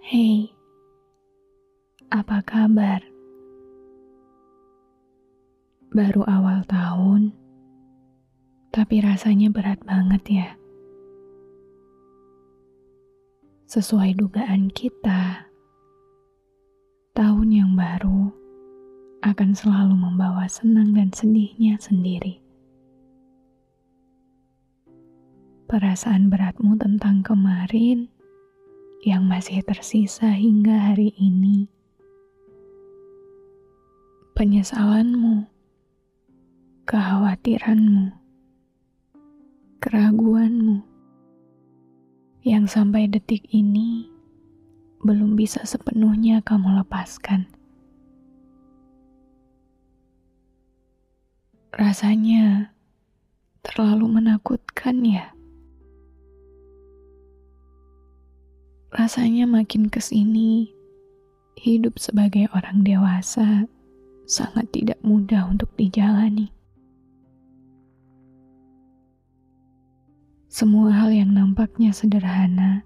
Hey, apa kabar? Baru awal tahun, tapi rasanya berat banget ya. Sesuai dugaan kita, tahun yang baru akan selalu membawa senang dan sedihnya sendiri. Perasaan beratmu tentang kemarin yang masih tersisa hingga hari ini. Penyesalanmu, kekhawatiranmu, keraguanmu yang sampai detik ini belum bisa sepenuhnya kamu lepaskan. Rasanya terlalu menakutkan, ya. Rasanya makin ke sini, hidup sebagai orang dewasa sangat tidak mudah untuk dijalani. Semua hal yang nampaknya sederhana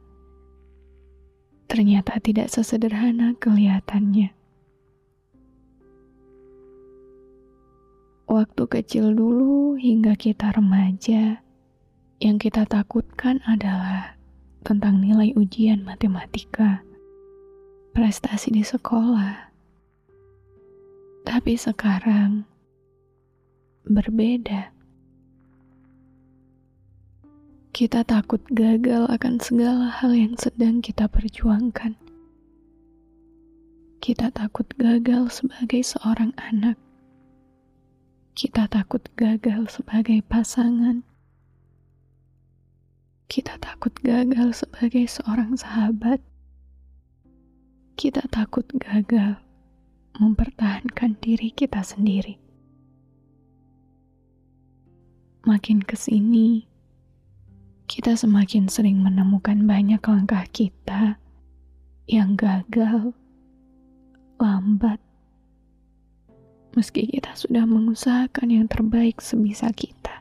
ternyata tidak sesederhana kelihatannya. Waktu kecil dulu hingga kita remaja, yang kita takutkan adalah tentang nilai ujian matematika, prestasi di sekolah. Tapi sekarang berbeda. Kita takut gagal akan segala hal yang sedang kita perjuangkan. Kita takut gagal sebagai seorang anak. Kita takut gagal sebagai pasangan. Kita takut gagal sebagai seorang sahabat. Kita takut gagal mempertahankan diri kita sendiri. Makin ke sini, kita semakin sering menemukan banyak langkah kita yang gagal, lambat, meski kita sudah mengusahakan yang terbaik sebisa kita.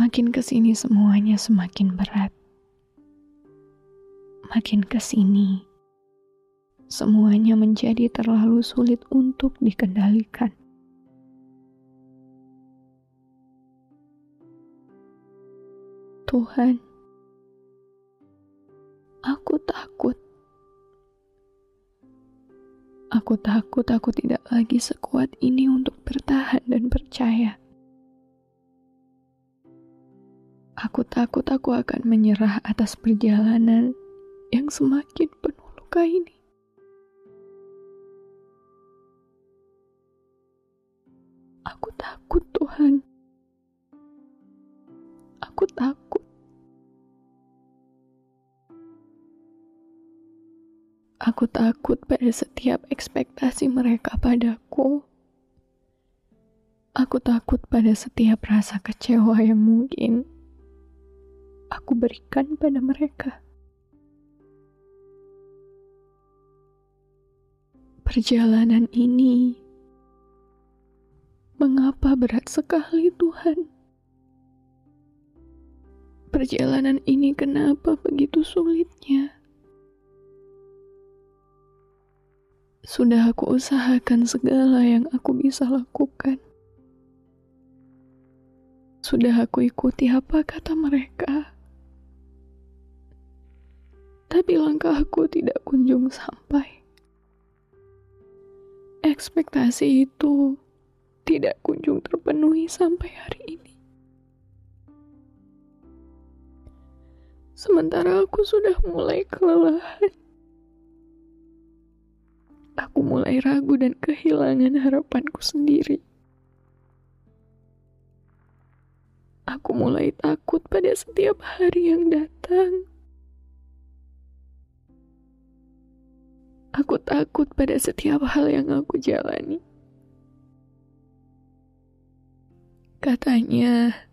Makin ke sini semuanya semakin berat. Makin ke sini, semuanya menjadi terlalu sulit untuk dikendalikan. Tuhan, aku takut. Aku takut aku tidak lagi sekuat ini untuk bertahan dan percaya. Aku takut aku akan menyerah atas perjalanan yang semakin penuh luka ini. Aku takut, Tuhan. Aku takut. Aku takut pada setiap ekspektasi mereka padaku. Aku takut pada setiap rasa kecewa yang mungkin aku berikan pada mereka. Perjalanan ini, mengapa berat sekali, Tuhan? Perjalanan ini, kenapa begitu sulitnya? Sudah aku usahakan segala yang aku bisa lakukan. Sudah aku ikuti apa kata mereka. Langkahku tidak kunjung sampai. Ekspektasi itu tidak kunjung terpenuhi sampai hari ini. Sementara aku sudah mulai kelelahan. Aku mulai ragu dan kehilangan harapanku sendiri. Aku mulai takut pada setiap hari yang datang. Aku takut pada setiap hal yang aku jalani. Katanya,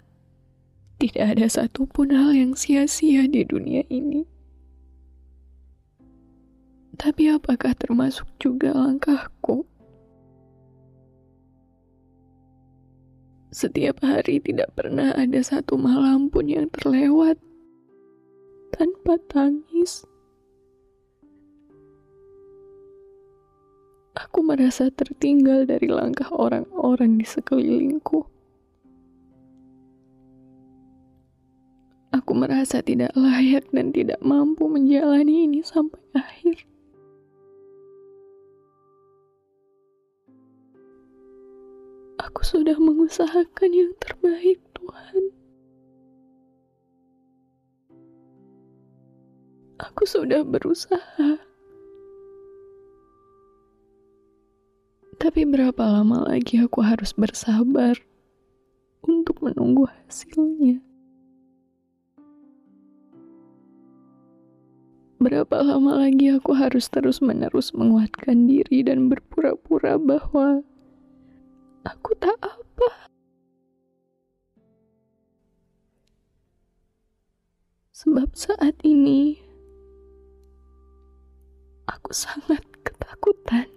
tidak ada satupun hal yang sia-sia di dunia ini. Tapi apakah termasuk juga langkahku? Setiap hari tidak pernah ada satu malam pun yang terlewat tanpa tangis. Aku merasa tertinggal dari langkah orang-orang di sekelilingku. Aku merasa tidak layak dan tidak mampu menjalani ini sampai akhir. Aku sudah mengusahakan yang terbaik, Tuhan. Aku sudah berusaha. Tapi berapa lama lagi aku harus bersabar untuk menunggu hasilnya? Berapa lama lagi aku harus terus-menerus menguatkan diri dan berpura-pura bahwa aku tak apa. Sebab saat ini aku sangat ketakutan.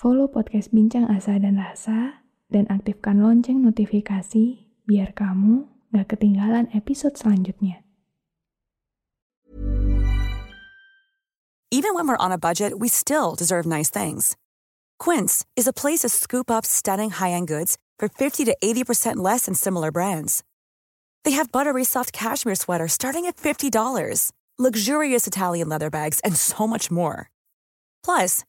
Follow podcast Bincang Asa dan Rasa dan aktifkan lonceng notifikasi biar kamu gak ketinggalan episode selanjutnya. Even when we're on a budget, we still deserve nice things. Quince is a place to scoop up stunning high-end goods for 50 to 80% less than similar brands. They have buttery soft cashmere sweaters starting at $50, luxurious Italian leather bags, and so much more. Plus,